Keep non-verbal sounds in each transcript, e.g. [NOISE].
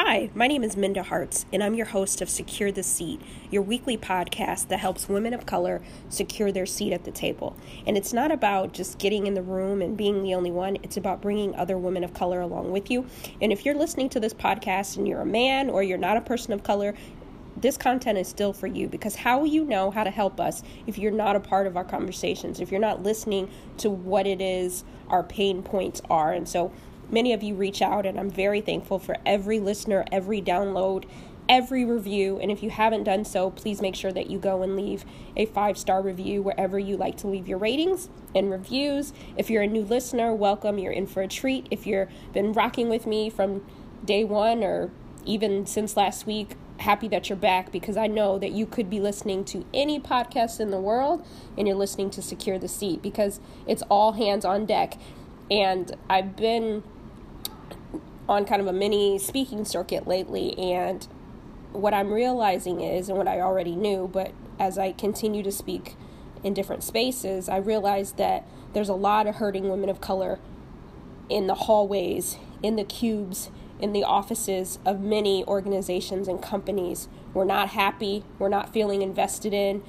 Hi, my name is Minda Harts, and I'm your host of Secure the Seat, your weekly podcast that helps women of color secure their seat at the table. And it's not about just getting in the room and being the only one, it's about bringing other women of color along with you. And if you're listening to this podcast and you're a man or you're not a person of color, this content is still for you because how will you know how to help us if you're not a part of our conversations, if you're not listening to what it is our pain points are? And so, Many of you reach out, and I'm very thankful for every listener, every download, every review. And if you haven't done so, please make sure that you go and leave a five star review wherever you like to leave your ratings and reviews. If you're a new listener, welcome. You're in for a treat. If you've been rocking with me from day one or even since last week, happy that you're back because I know that you could be listening to any podcast in the world and you're listening to Secure the Seat because it's all hands on deck. And I've been on kind of a mini speaking circuit lately and what I'm realizing is and what I already knew but as I continue to speak in different spaces I realize that there's a lot of hurting women of color in the hallways in the cubes in the offices of many organizations and companies we're not happy we're not feeling invested in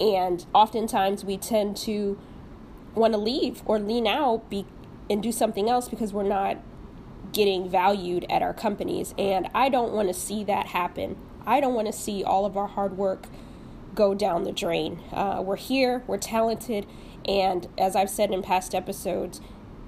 and oftentimes we tend to want to leave or lean out be, and do something else because we're not getting valued at our companies. And I don't want to see that happen. I don't want to see all of our hard work go down the drain. Uh, we're here, we're talented, and as I've said in past episodes,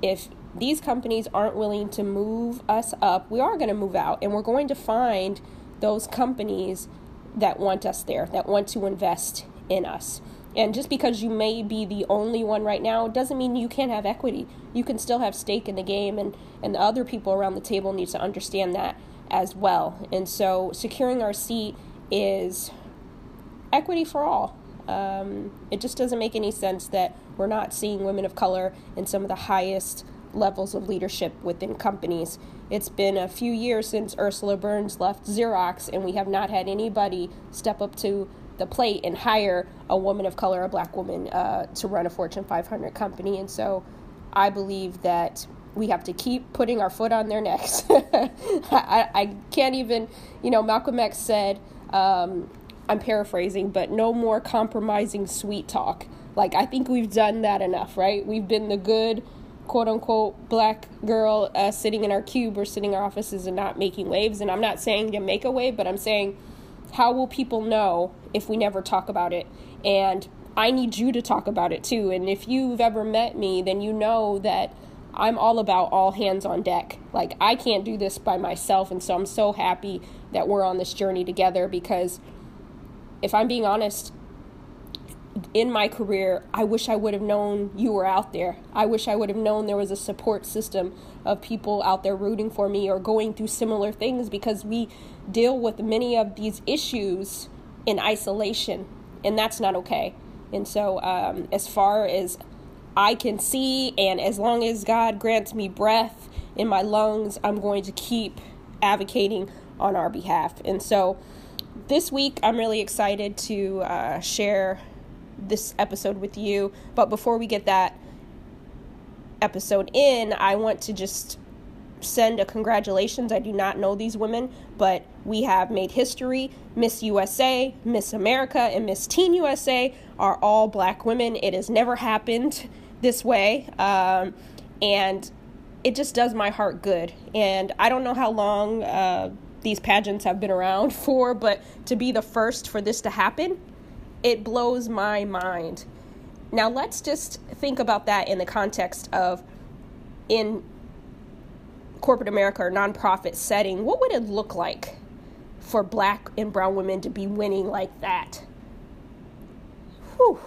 if these companies aren't willing to move us up, we are going to move out, and we're going to find those companies that want us there, that want to invest in us. And just because you may be the only one right now doesn't mean you can't have equity. You can still have stake in the game, and, and the other people around the table need to understand that as well. And so, securing our seat is equity for all. Um, it just doesn't make any sense that we're not seeing women of color in some of the highest levels of leadership within companies. It's been a few years since Ursula Burns left Xerox, and we have not had anybody step up to the plate and hire a woman of color, a black woman, uh, to run a Fortune 500 company. And so I believe that we have to keep putting our foot on their necks. [LAUGHS] I, I, can't even, you know, Malcolm X said, um, I'm paraphrasing, but no more compromising sweet talk. Like, I think we've done that enough, right? We've been the good, quote unquote, black girl uh, sitting in our cube or sitting in our offices and not making waves. And I'm not saying to make a wave, but I'm saying, how will people know if we never talk about it? And I need you to talk about it too. And if you've ever met me, then you know that I'm all about all hands on deck. Like, I can't do this by myself. And so I'm so happy that we're on this journey together because if I'm being honest, in my career, I wish I would have known you were out there. I wish I would have known there was a support system of people out there rooting for me or going through similar things because we deal with many of these issues in isolation, and that's not okay. And so, um, as far as I can see, and as long as God grants me breath in my lungs, I'm going to keep advocating on our behalf. And so, this week, I'm really excited to uh, share this episode with you. But before we get that episode in, I want to just send a congratulations. I do not know these women, but we have made history. Miss USA, Miss America, and Miss Teen USA are all black women. It has never happened this way. Um, and it just does my heart good. And I don't know how long uh, these pageants have been around [LAUGHS] for, but to be the first for this to happen, it blows my mind. Now, let's just think about that in the context of in corporate America or nonprofit setting, what would it look like for black and brown women to be winning like that? Whew.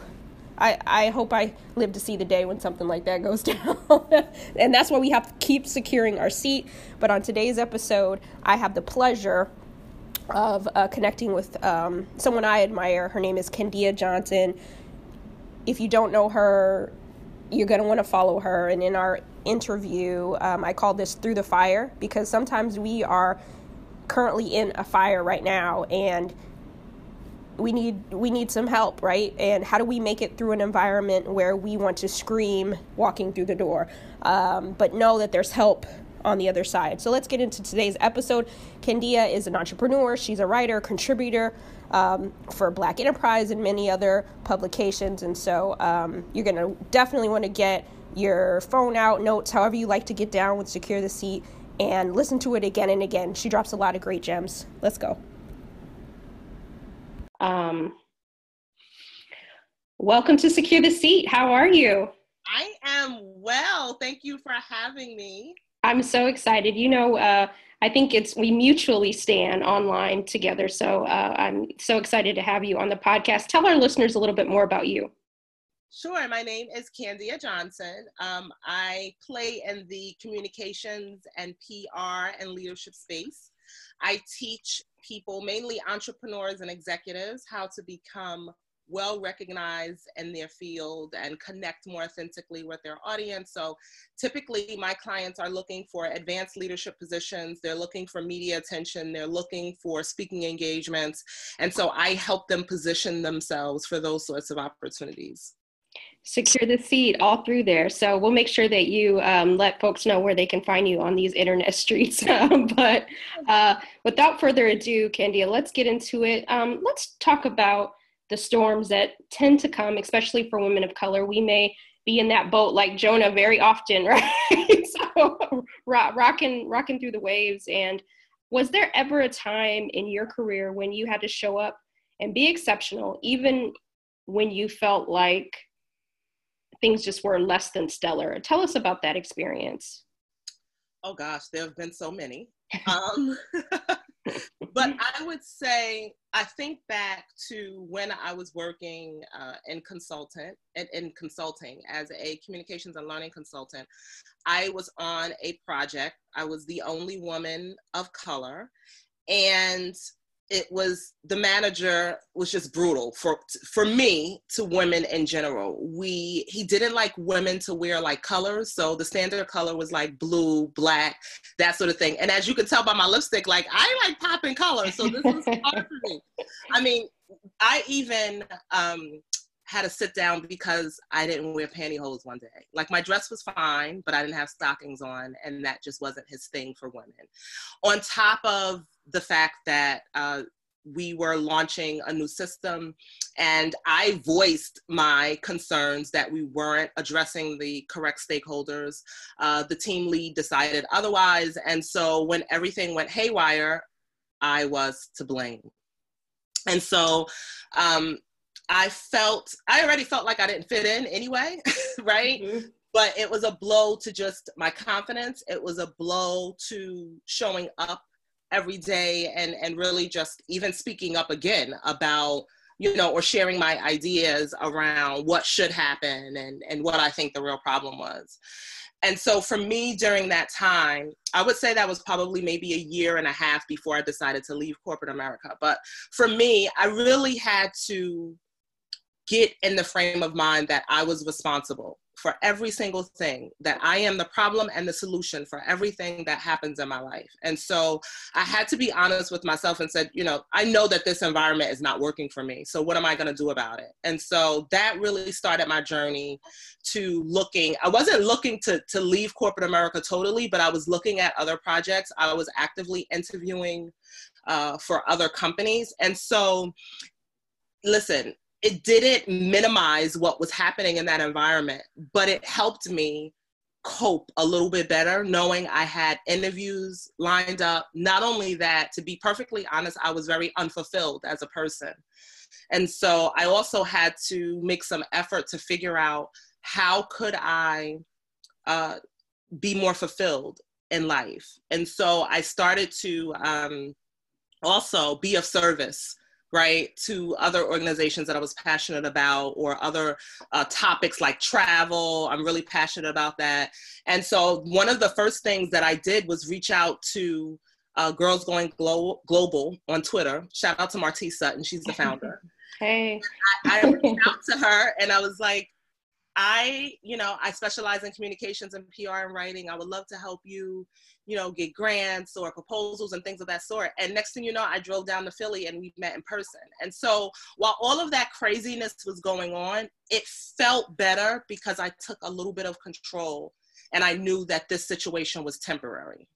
I, I hope I live to see the day when something like that goes [LAUGHS] down. and that's why we have to keep securing our seat. But on today's episode, I have the pleasure of uh, connecting with um, someone I admire. Her name is Candia Johnson. If you don't know her, you're going to want to follow her. And in our interview, um, I call this Through the Fire because sometimes we are currently in a fire right now and we need we need some help right and how do we make it through an environment where we want to scream walking through the door um, but know that there's help on the other side. So let's get into today's episode. Candia is an entrepreneur, she's a writer, contributor um, for Black Enterprise and many other publications. And so um, you're going to definitely want to get your phone out, notes, however you like to get down with Secure the Seat, and listen to it again and again. She drops a lot of great gems. Let's go. Um, welcome to Secure the Seat. How are you? I am well. Thank you for having me. I'm so excited. You know, uh, I think it's we mutually stand online together. So uh, I'm so excited to have you on the podcast. Tell our listeners a little bit more about you. Sure. My name is Candia Johnson. Um, I play in the communications and PR and leadership space. I teach people, mainly entrepreneurs and executives, how to become well recognized in their field and connect more authentically with their audience. So typically, my clients are looking for advanced leadership positions, they're looking for media attention, they're looking for speaking engagements. And so I help them position themselves for those sorts of opportunities secure the seat all through there. So we'll make sure that you um, let folks know where they can find you on these internet [LAUGHS] streets. but uh, without further ado, Candia, let's get into it. Um, let's talk about the storms that tend to come, especially for women of color. We may be in that boat like Jonah very often, [LAUGHS] right? so rock, rocking, rocking through the waves. And was there ever a time in your career when you had to show up and be exceptional, even when you felt like things just were less than stellar? Tell us about that experience. Oh gosh, there have been so many. Um, [LAUGHS] [LAUGHS] but I would say I think back to when I was working uh, in consultant in, in consulting as a communications and learning consultant. I was on a project. I was the only woman of color, and it was the manager was just brutal for for me to women in general. We he didn't like women to wear like colors. So the standard color was like blue black that sort of thing. And as you can tell by my lipstick like i like popping colors. So this was hard for me. [LAUGHS] I mean i even um had to sit down because I didn't wear pantyhose one day. Like my dress was fine, but I didn't have stockings on, and that just wasn't his thing for women. On top of the fact that uh, we were launching a new system and i voiced my concerns that we weren't addressing the correct stakeholders uh, the team lead decided otherwise and so when everything went haywire i was to blame and so um, i felt i already felt like i didn't fit in anyway [LAUGHS] right? Mm-hmm. but it was a blow to just my confidence. It was a blow to showing up every day and and really just even speaking up again about you know or sharing my ideas around what should happen and and what i think the real problem was. And so for me during that time i would say that was probably maybe a year and a half before i decided to leave corporate america. But for me i really had to get in the frame of mind that i was responsible for every single thing, that I am the problem and the solution for everything that happens in my life. And so I had to be honest with myself and said, you know, I know that this environment is not working for me. So what am I going to do about it? And so that really started my journey to looking. I wasn't looking to, to leave corporate America totally, but I was looking at other projects. I was actively interviewing uh, for other companies. And so listen, it didn't minimize what was happening in that environment, but it helped me cope a little bit better knowing I had interviews lined up. Not only that, to be perfectly honest, I was very unfulfilled as a person. And so I also had to make some effort to figure out how could I uh, be more fulfilled in life. And so I started to um, also be of service right, to other organizations that I was passionate about or other uh, topics like travel. I'm really passionate about that. And so one of the first things that I did was reach out to uh, Girls Going Glo- Global on Twitter. Shout out to Martise Sutton, she's the [LAUGHS] founder. hey. I, I reached out to her and I was like, I, you know, I specialize in communications and PR and writing. I would love to help you, you know, get grants or proposals and things of that sort. And next thing you know, I drove down to Philly and we met in person. And so while all of that craziness was going on, it felt better because I took a little bit of control and I knew that this situation was temporary.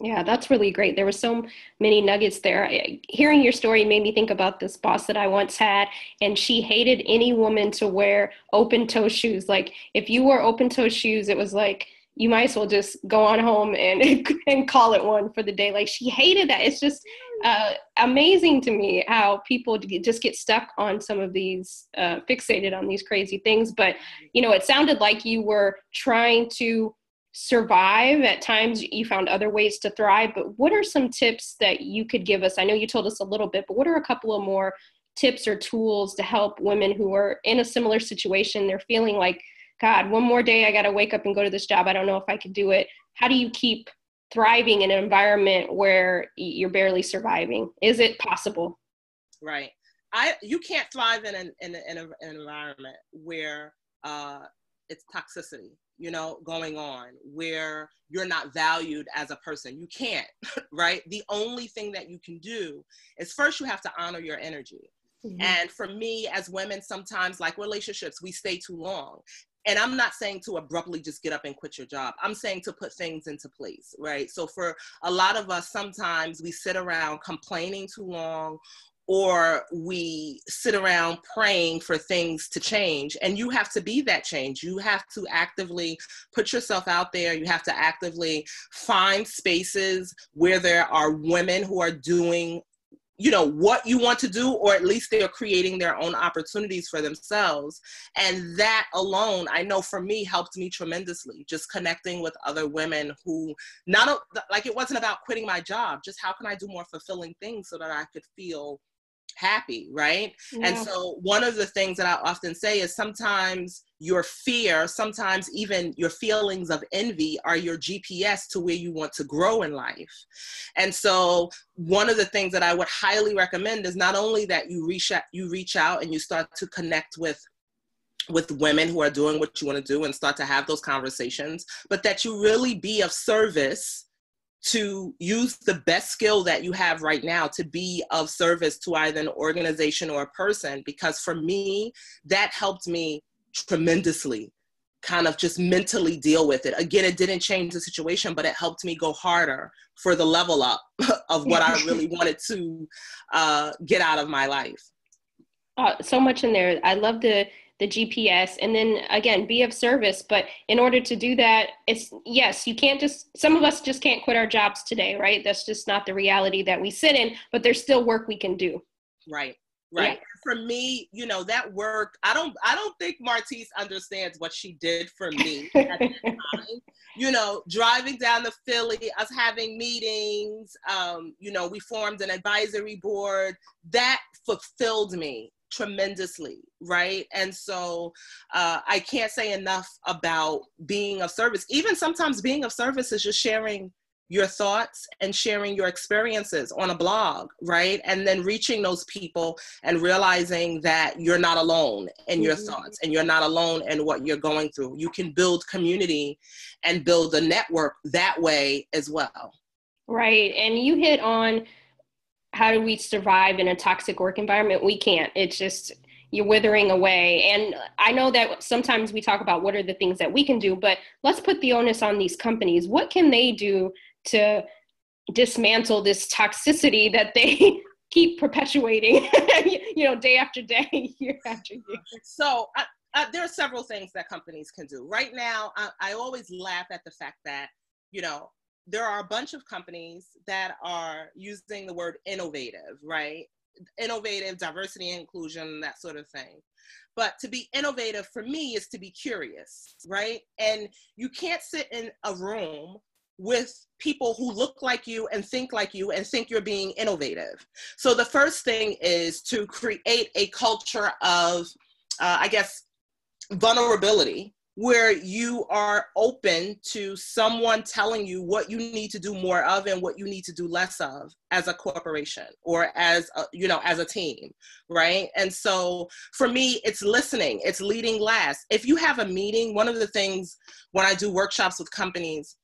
Yeah, that's really great. There were so many nuggets there. Hearing your story made me think about this boss that I once had, and she hated any woman to wear open toe shoes. Like, if you wore open toe shoes, it was like, you might as well just go on home and [LAUGHS] and call it one for the day. Like she hated that. It's just uh, amazing to me how people just get stuck on some of these, uh, fixated on these crazy things. But you know, it sounded like you were trying to survive. At times, you found other ways to thrive. But what are some tips that you could give us? I know you told us a little bit, but what are a couple of more tips or tools to help women who are in a similar situation? They're feeling like God, one more day I got to wake up and go to this job. I don't know if I could do it. How do you keep thriving in an environment where you're barely surviving? Is it possible? Right. I you can't thrive in an in, in a, an environment where uh, it's toxicity, you know, going on where you're not valued as a person. You can't, [LAUGHS] right? The only thing that you can do is first you have to honor your energy. Mm-hmm. And for me, as women, sometimes like relationships, we stay too long and i'm not saying to abruptly just get up and quit your job i'm saying to put things into place right so for a lot of us sometimes we sit around complaining too long or we sit around praying for things to change. And you have to be that change. You have to actively put yourself out there. You have to actively find spaces where there are women who are doing you know what you want to do or at least they're creating their own opportunities for themselves. And that alone i know for me helped me tremendously just connecting with other women who not like it wasn't about quitting my job just how can i do more fulfilling things so that i could feel happy, right? Yeah. And so, one of the things that I often say is sometimes your fear, sometimes even your feelings of envy are your GPS to where you want to grow in life. And so, one of the things that I would highly recommend is not only that you reach out, you reach out and you start to connect with with women who are doing what you want to do and start to have those conversations, but that you really be of service to use the best skill that you have right now to be of service to either an organization or a person because for me that helped me tremendously kind of just mentally deal with it. Again it didn't change the situation but it helped me go harder for the level up [LAUGHS] of what i really [LAUGHS] wanted to uh, get out of my life. Uh, so much in there. I love the the GPS, and then again, be of service. But in order to do that, it's yes, you can't just, some of us just can't quit our jobs today, right? That's just not the reality that we sit in, but there's still work we can do. Right. Right. Yeah. For me, you know, that work, I don't I don't think Martise understands what she did for me [LAUGHS] at that time. You know, driving down to Philly, us having meetings, um, you know, we formed an advisory board. That fulfilled me tremendously right? And so uh, i can't say enough about being of service. Even sometimes being of service is just sharing your thoughts and sharing your experiences on a blog right? And then reaching those people and realizing that you're not alone in your mm-hmm. thoughts and you're not alone in what you're going through. You can build community and build a network that way as well. Right and you hit on how do we survive in a toxic work environment? We can't. It's just you're withering away. And I know that sometimes we talk about what are the things that we can do, but let's put the onus on these companies. What can they do to dismantle this toxicity that they [LAUGHS] keep perpetuating, [LAUGHS] you know, day after day, [LAUGHS] year after year? So uh, uh, there are several things that companies can do. Right now, I, I always laugh at the fact that, you know, there are a bunch of companies that are using the word innovative, right? Innovative, diversity, inclusion, that sort of thing. But to be innovative for me is to be curious, right? And you can't sit in a room with people who look like you and think like you and think you're being innovative. So the first thing is to create a culture of, uh, I guess, vulnerability where you are open to someone telling you what you need to do more of and what you need to do less of as a corporation or as a, you know as a team right? And so for me it's listening it's leading last. If you have a meeting one of the things when i do workshops with companies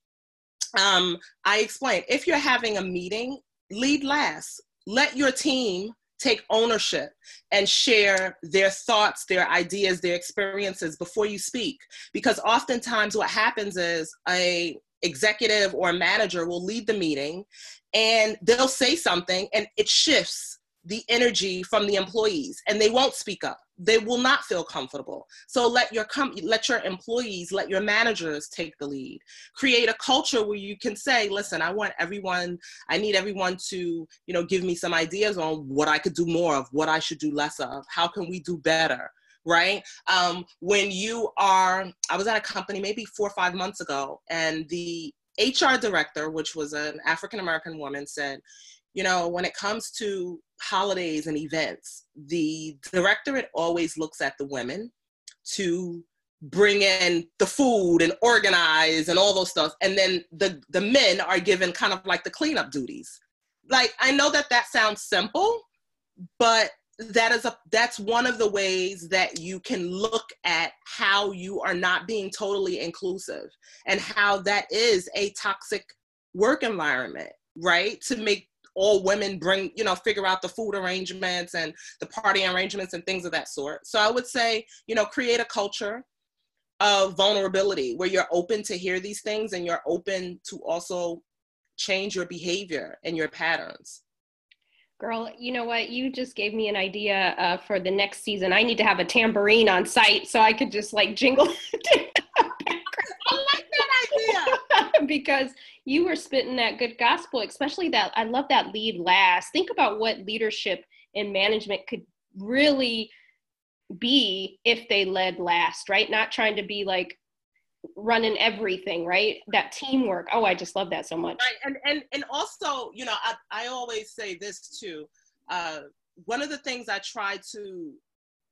um, i explain if you're having a meeting lead last. Let your team take ownership and share their thoughts, their ideas, their experiences before you speak. Because oftentimes what happens is a executive or a manager will lead the meeting and they'll say something and it shifts the energy from the employees and they won't speak up they will not feel comfortable. So let your com- let your employees let your managers take the lead. Create a culture where you can say listen i want everyone i need everyone to you know give me some ideas on what i could do more of what i should do less of how can we do better right? Um, when you are i was at a company maybe four or five months ago and the hr director which was an african american woman said you know, when it comes to holidays and events, the directorate always looks at the women to bring in the food and organize and all those stuff. And then the the men are given kind of like the cleanup duties. Like i know that that sounds simple but that is a that's one of the ways that you can look at how you are not being totally inclusive and how that is a toxic work environment right? To make all women bring, you know, figure out the food arrangements and the party arrangements and things of that sort. So I would say, you know, create a culture of vulnerability where you're open to hear these things and you're open to also change your behavior and your patterns. Girl, you know what? You just gave me an idea uh, for the next season. I need to have a tambourine on site so I could just like jingle. [LAUGHS] I like that idea [LAUGHS] because you were spitting that good gospel, especially that I love that lead last. Think about what leadership and management could really be if they led last, right? Not trying to be like running everything, right? That teamwork. Oh, I just love that so much. Right. And and and also, you know, I, I always say this too. Uh, one of the things I try to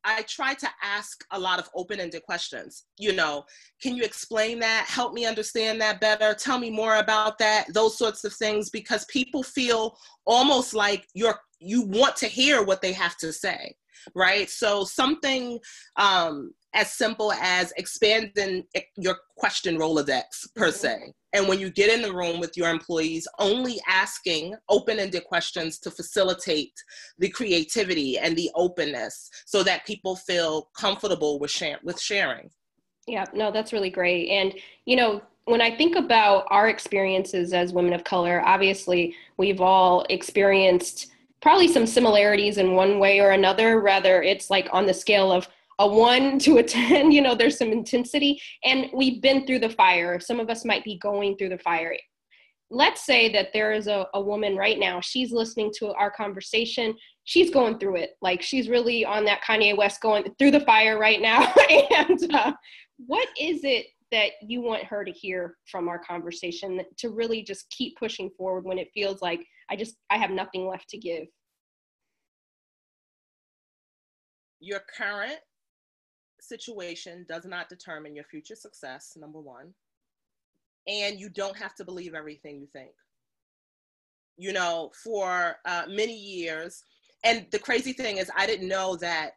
I try to ask a lot of open ended questions. You know, can you explain that? Help me understand that better. Tell me more about that. Those sorts of things, because people feel almost like you're you want to hear what they have to say, right? So something um, as simple as expanding your question Rolodex per mm-hmm. se. And when you get in the room with your employees, only asking open ended questions to facilitate the creativity and the openness so that people feel comfortable with, share- with sharing. Yeah, no, that's really great. And, you know, when I think about our experiences as women of color, obviously we've all experienced probably some similarities in one way or another, rather it's like on the scale of a one [LAUGHS] to a 10, you know, there's some intensity. And we've been through the fire. Some of us might be going through the fire. Let's say that there is a, a woman right now, she's listening to our conversation. She's going through it. Like she's really on that Kanye West going through the fire right now. [LAUGHS] and uh, what is it that you want her to hear from our conversation to really just keep pushing forward when it feels like I just, I have nothing left to give? Your current situation does not determine your future success, number one. And you don't have to believe everything you think. You know, for uh, many years, and the crazy thing is, I didn't know that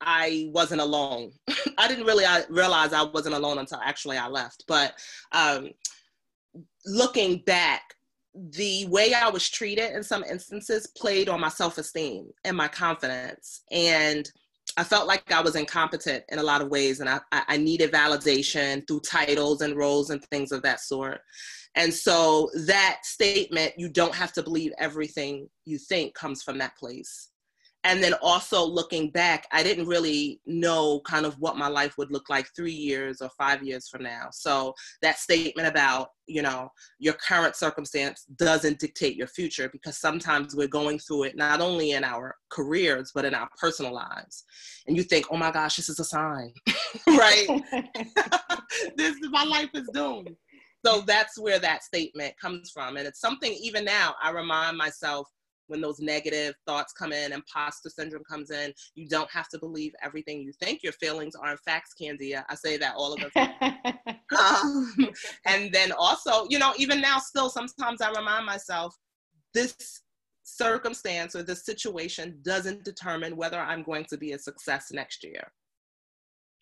I wasn't alone. [LAUGHS] I didn't really I realize I wasn't alone until actually I left. But um, looking back, the way I was treated in some instances played on my self esteem and my confidence. And I felt like I was incompetent in a lot of ways, and I, I needed validation through titles and roles and things of that sort. And so that statement, you don't have to believe everything you think, comes from that place and then also looking back i didn't really know kind of what my life would look like three years or five years from now. So that statement about you know your current circumstance doesn't dictate your future because sometimes we're going through it not only in our careers but in our personal lives. And you think oh my gosh this is a sign [LAUGHS] right? [LAUGHS] This my life is doomed. So that's where that statement comes from. And it's something even now i remind myself when those negative thoughts come in, imposter syndrome comes in, you don't have to believe everything you think. Your feelings are in facts, Candia. I say that all of the time. [LAUGHS] um, and then also, you know, even now, still, sometimes I remind myself this circumstance or this situation doesn't determine whether I'm going to be a success next year.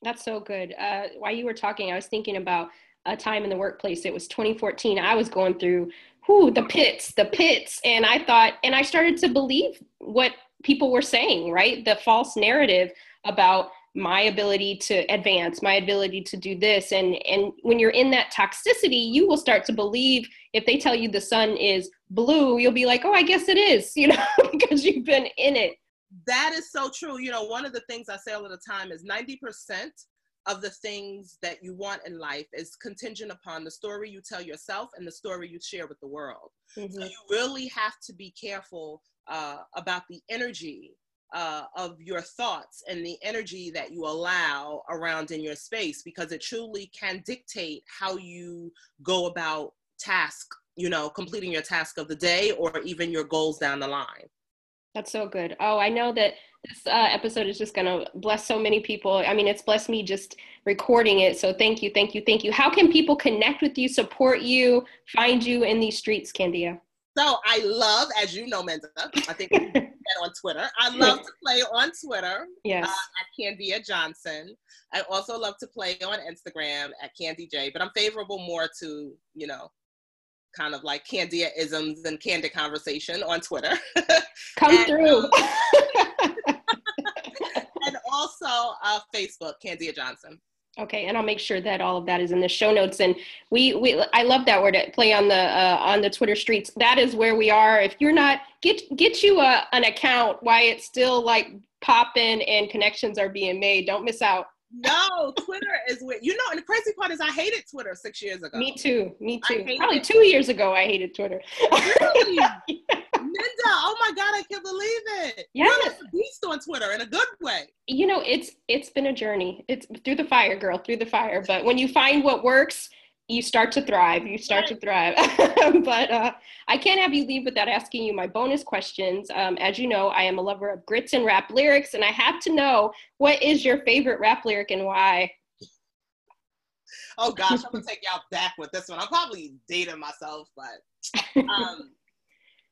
That's so good. Uh, while you were talking, I was thinking about a time in the workplace. It was 2014. I was going through whoo, the pits, the pits. And I thought, and I started to believe what people were saying, right? The false narrative about my ability to advance my ability to do this and and when you're in that toxicity you will start to believe if they tell you the sun is blue you'll be like oh i guess it is [LAUGHS] you know [LAUGHS] because you've been in it that is so true you know one of the things i say all the time is 90% of the things that you want in life is contingent upon the story you tell yourself and the story you share with the world mm-hmm. so you really have to be careful uh, about the energy uh, of your thoughts and the energy that you allow around in your space because it truly can dictate how you go about task you know completing your task of the day or even your goals down the line that's so good oh i know that this uh, episode is just going to bless so many people i mean it's blessed me just recording it so thank you thank you thank you how can people connect with you support you find you in these streets candia so I love, as you know, Minda, I think [LAUGHS] on Twitter. I love to play on Twitter yes. uh, at Candia Johnson. I also love to play on Instagram at Candy J, but I'm favorable more to, you know, kind of like Candia isms and candid conversation on Twitter. [LAUGHS] Come and, through. Um, [LAUGHS] and also uh, Facebook, Candia Johnson. Okay, and I'll make sure that all of that is in the show notes. And we, we I love that word play on the uh, on the Twitter streets. That is where we are. If you're not get get you a, an account why it's still like popping and connections are being made. Don't miss out. No, Twitter is where you know. And the crazy part is, I hated Twitter six years ago. Me too. Me too. Probably it. two years ago, I hated Twitter. Really? [LAUGHS] Minda, oh my God, I can't believe it. Yeah. You're like a beast on Twitter in a good way. You know, it's it's been a journey. It's through the fire, girl, through the fire. But when you find what works, you start to thrive. You start to thrive. [LAUGHS] but uh, I can't have you leave without asking you my bonus questions. Um, as you know, I am a lover of grits and rap lyrics, and I have to know what is your favorite rap lyric and why? Oh gosh, I'm gonna take y'all back with this one. I'm probably dating myself, but [LAUGHS] um,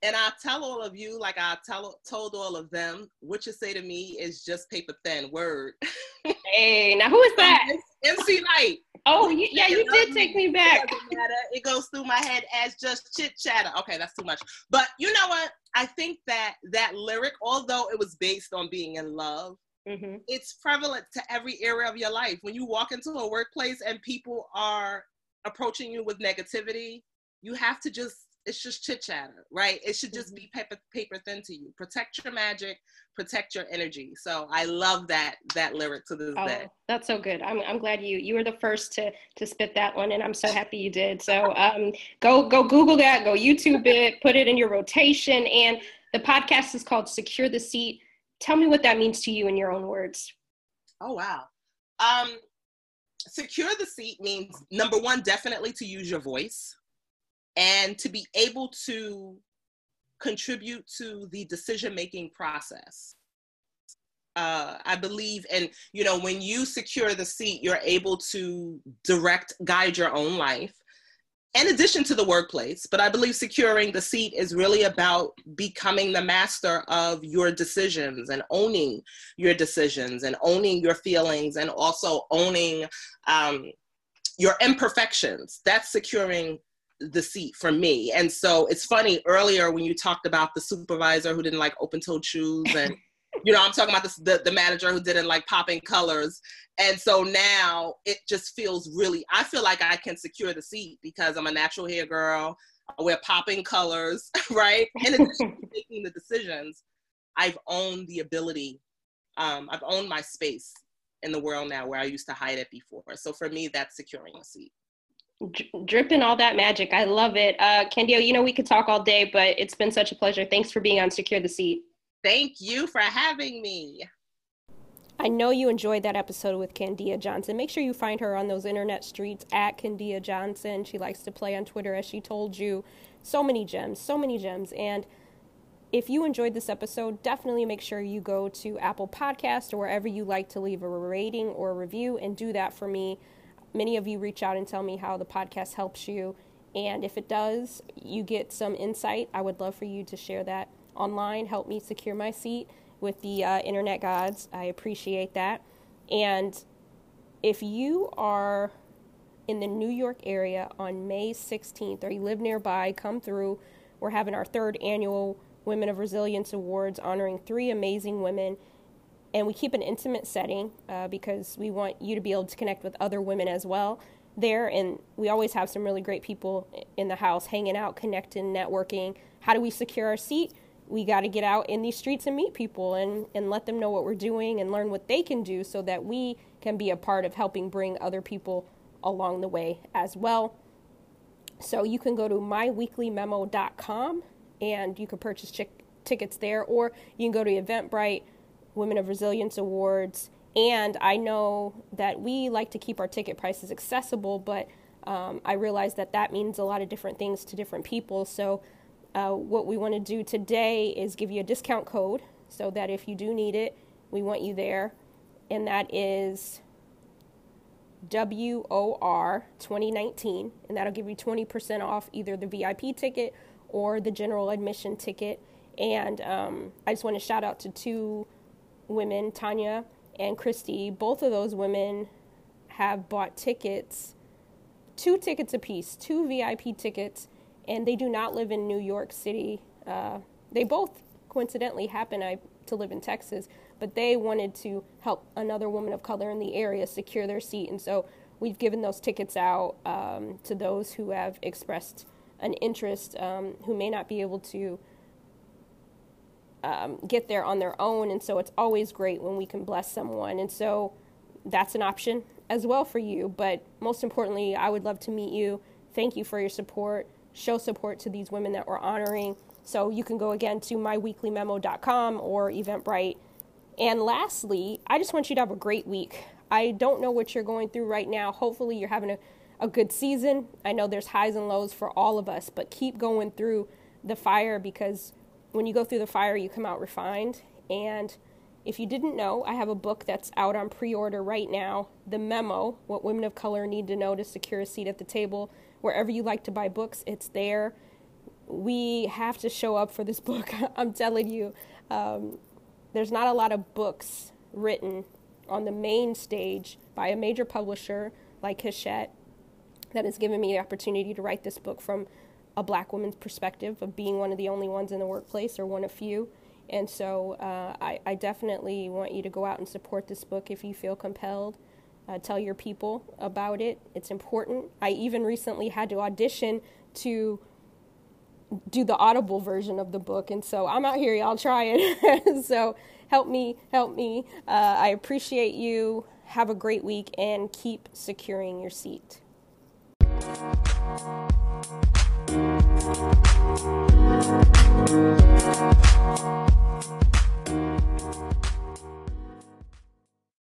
and I tell all of you, like I tell told all of them, what you say to me is just paper thin. Word. [LAUGHS] hey, now who is that? MC Lyte. Oh, yeah, you did take me back. It, it goes through my head as just chit chatter. Okay, that's too much. But you know what? I think that that lyric, although it was based on being in love, mm-hmm. it's prevalent to every area of your life. When you walk into a workplace and people are approaching you with negativity, you have to just it's just chit chatter, right? It should just mm-hmm. be paper paper thin to you. Protect your magic, protect your energy. So I love that that lyric to this oh, day. That's so good. I'm I'm glad you you were the first to to spit that one, and I'm so [LAUGHS] happy you did. So um, go go Google that, go YouTube it, put it in your rotation. And the podcast is called Secure the Seat. Tell me what that means to you in your own words. Oh wow. Um, secure the seat means number one, definitely to use your voice and to be able to contribute to the decision making process. Uh, I believe, and you know, when you secure the seat, you're able to direct, guide your own life. In addition to the workplace, but I believe securing the seat is really about becoming the master of your decisions and owning your decisions and owning your feelings and also owning um, your imperfections. That's securing the seat for me. And so it's funny earlier when you talked about the supervisor who didn't like open toed shoes and [LAUGHS] you know, I'm talking about this, the, the manager who didn't like popping colors. And so now it just feels really, I feel like I can secure the seat because I'm a natural hair girl. I wear popping colors, [LAUGHS] right? In addition to [LAUGHS] making the decisions, I've owned the ability, um, I've owned my space in the world now where I used to hide it before. So for me, that's securing a seat dripping all that magic. I love it. Uh, Candia, you know, we could talk all day, but it's been such a pleasure. Thanks for being on Secure the Seat. Thank you for having me. I know you enjoyed that episode with Candia Johnson. Make sure you find her on those internet streets at Candia Johnson. She likes to play on Twitter, as she told you. So many gems, so many gems. And if you enjoyed this episode, definitely make sure you go to Apple Podcast or wherever you like to leave a rating or a review and do that for me many of you reach out and tell me how the podcast helps you. And if it does, you get some insight. I would love for you to share that online. Help me secure my seat with the uh, internet gods. I appreciate that. And if you are in the New York area on May 16th or you live nearby, come through. We're having our third annual Women of Resilience Awards, honoring three amazing women. And we keep an intimate setting uh, because we want you to be able to connect with other women as well there. And we always have some really great people in the house hanging out, connecting, networking. How do we secure our seat? We got to get out in these streets and meet people and, and let them know what we're doing and learn what they can do so that we can be a part of helping bring other people along the way as well. So you can go to myweeklymemo.com and you can purchase ch- tickets there, or you can go to Eventbrite, Women of Resilience Awards. And I know that we like to keep our ticket prices accessible, but um, I realize that that means a lot of different things to different people. So, uh, what we want to do today is give you a discount code so that if you do need it, we want you there. And that is WOR 2019, and that'll give you 20% off either the VIP ticket or the general admission ticket. And um, I just want to shout out to two women, Tanya and Christy. Both of those women have bought tickets, two tickets apiece, two VIP tickets, and they do not live in New York City. Uh, they both coincidentally happen I, to live in Texas, but they wanted to help another woman of color in the area secure their seat. And so we've given those tickets out um, to those who have expressed an interest um, who may not be able to um, get there on their own. And so it's always great when we can bless someone. And so that's an option as well for you. But most importantly, I would love to meet you. Thank you for your support. Show support to these women that we're honoring. So you can go again to myweeklymemo.com or Eventbrite and lastly, I just want you to have a great week. I don't know what you're going through right now. Hopefully, you're having a, a good season. I know there's highs and lows for all of us, but keep going through the fire because when you go through the fire, you come out refined. And if you didn't know, I have a book that's out on pre order right now The Memo What Women of Color Need to Know to Secure a Seat at the Table. Wherever you like to buy books, it's there. We have to show up for this [LAUGHS] book. I'm telling you. Um, there's not a lot of books written on the main stage by a major publisher like Hachette that has given me the opportunity to write this book from a black woman's perspective of being one of the only ones in the workplace or one of few. And so uh, I, I, definitely want you to go out and support this book if you feel compelled. Uh, tell your people about it. It's important. I even recently had to audition to do the audible version of the book and so i'm out here y'all trying [LAUGHS] so help me help me uh, i appreciate you have a great week and keep securing your seat Thank you.